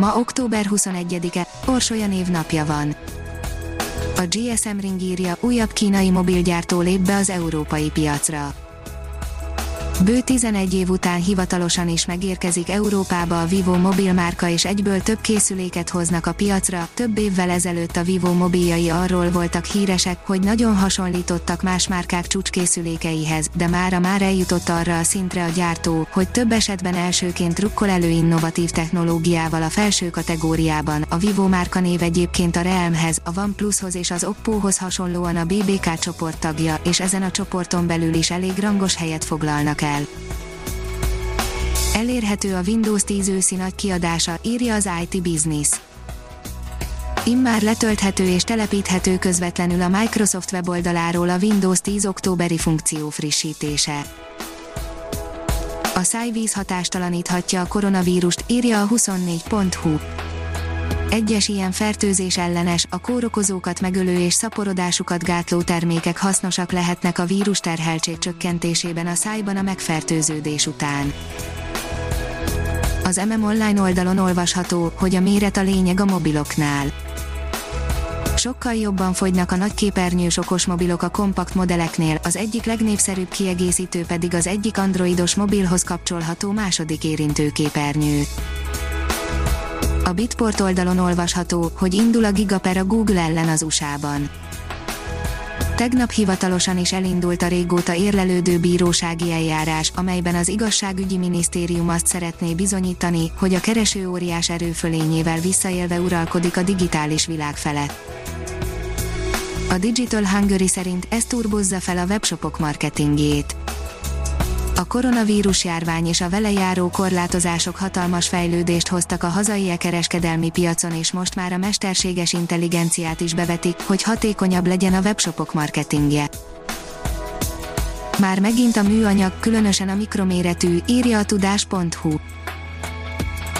Ma október 21-e, Orsolya napja van. A GSM Ring írja, újabb kínai mobilgyártó lép be az európai piacra. Bő 11 év után hivatalosan is megérkezik Európába a Vivo mobilmárka és egyből több készüléket hoznak a piacra. Több évvel ezelőtt a Vivo mobiljai arról voltak híresek, hogy nagyon hasonlítottak más márkák csúcskészülékeihez, de mára már eljutott arra a szintre a gyártó, hogy több esetben elsőként rukkol elő innovatív technológiával a felső kategóriában. A Vivo márka név egyébként a Realmhez, a OnePlushoz és az Oppohoz hasonlóan a BBK csoport tagja, és ezen a csoporton belül is elég rangos helyet foglalnak el el. Elérhető a Windows 10 őszi nagy kiadása, írja az IT Business. Immár letölthető és telepíthető közvetlenül a Microsoft weboldaláról a Windows 10 októberi funkció frissítése. A szájvíz hatástalaníthatja a koronavírust, írja a 24.hu. Egyes ilyen fertőzés ellenes, a kórokozókat megölő és szaporodásukat gátló termékek hasznosak lehetnek a vírus terheltség csökkentésében a szájban a megfertőződés után. Az MM Online oldalon olvasható, hogy a méret a lényeg a mobiloknál. Sokkal jobban fogynak a nagyképernyős okosmobilok a kompakt modelleknél, az egyik legnépszerűbb kiegészítő pedig az egyik androidos mobilhoz kapcsolható második érintőképernyő. A Bitport oldalon olvasható, hogy indul a Gigaper a Google ellen az USA-ban. Tegnap hivatalosan is elindult a régóta érlelődő bírósági eljárás, amelyben az igazságügyi minisztérium azt szeretné bizonyítani, hogy a kereső óriás erőfölényével visszaélve uralkodik a digitális világ felett. A Digital Hungary szerint ez turbozza fel a webshopok marketingjét a koronavírus járvány és a vele járó korlátozások hatalmas fejlődést hoztak a hazai e-kereskedelmi piacon és most már a mesterséges intelligenciát is bevetik, hogy hatékonyabb legyen a webshopok marketingje. Már megint a műanyag, különösen a mikroméretű, írja a tudás.hu.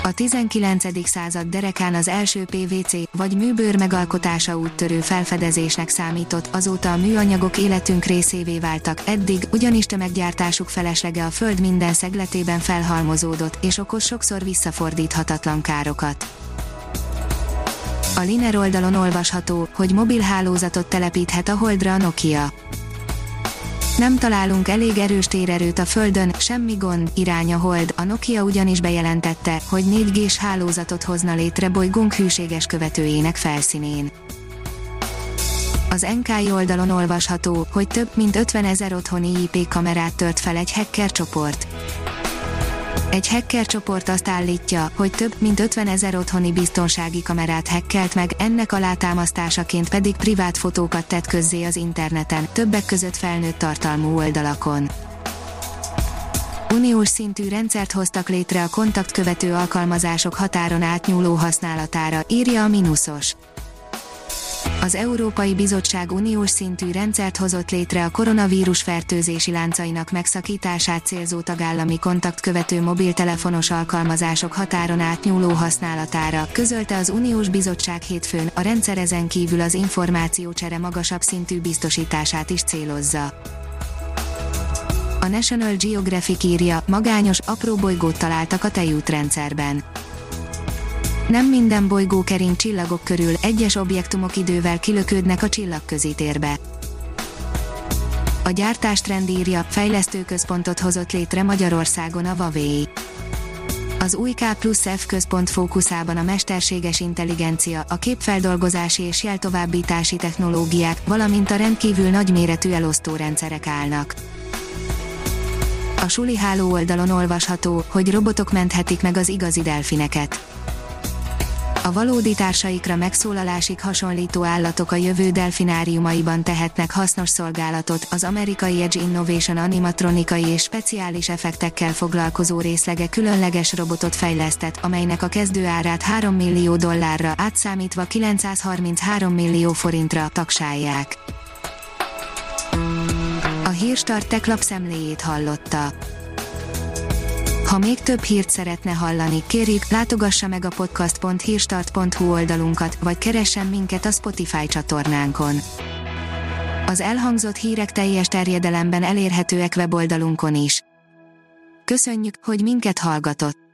A 19. század derekán az első PVC vagy műbőr megalkotása úttörő felfedezésnek számított, azóta a műanyagok életünk részévé váltak, eddig ugyanis tömeggyártásuk felesleges a föld minden szegletében felhalmozódott, és okoz sokszor visszafordíthatatlan károkat. A Liner oldalon olvasható, hogy mobil hálózatot telepíthet a Holdra a Nokia nem találunk elég erős térerőt a Földön, semmi gond, irány a hold, a Nokia ugyanis bejelentette, hogy 4G-s hálózatot hozna létre bolygónk hűséges követőjének felszínén. Az NK oldalon olvasható, hogy több mint 50 ezer otthoni IP kamerát tört fel egy hacker csoport. Egy hacker csoport azt állítja, hogy több mint 50 ezer otthoni biztonsági kamerát hackelt meg, ennek alátámasztásaként pedig privát fotókat tett közzé az interneten, többek között felnőtt tartalmú oldalakon. Uniós szintű rendszert hoztak létre a kontaktkövető alkalmazások határon átnyúló használatára, írja a Minusos. Az Európai Bizottság uniós szintű rendszert hozott létre a koronavírus fertőzési láncainak megszakítását célzó tagállami kontaktkövető mobiltelefonos alkalmazások határon átnyúló használatára, közölte az Uniós Bizottság hétfőn, a rendszer ezen kívül az információcsere magasabb szintű biztosítását is célozza. A National Geographic írja, magányos, apró bolygót találtak a tejútrendszerben nem minden bolygó kering csillagok körül, egyes objektumok idővel kilöködnek a csillagközi térbe. A gyártás trend írja, fejlesztőközpontot hozott létre Magyarországon a Huawei. Az új K plusz F központ fókuszában a mesterséges intelligencia, a képfeldolgozási és jeltovábbítási technológiák, valamint a rendkívül nagyméretű elosztórendszerek állnak. A suli háló oldalon olvasható, hogy robotok menthetik meg az igazi delfineket A valódi társaikra megszólalásig hasonlító állatok a jövő delfináriumaiban tehetnek hasznos szolgálatot. Az amerikai Edge Innovation animatronikai és speciális effektekkel foglalkozó részlege különleges robotot fejlesztett, amelynek a kezdőárát 3 millió dollárra, átszámítva 933 millió forintra taksálják. A Hírstart tech lapszemléjét hallotta. Ha még több hírt szeretne hallani, kérjük, látogassa meg a podcast.hírstart.hu oldalunkat, vagy keressen minket a Spotify csatornánkon. Az elhangzott hírek teljes terjedelemben elérhetőek weboldalunkon is. Köszönjük, hogy minket hallgatott!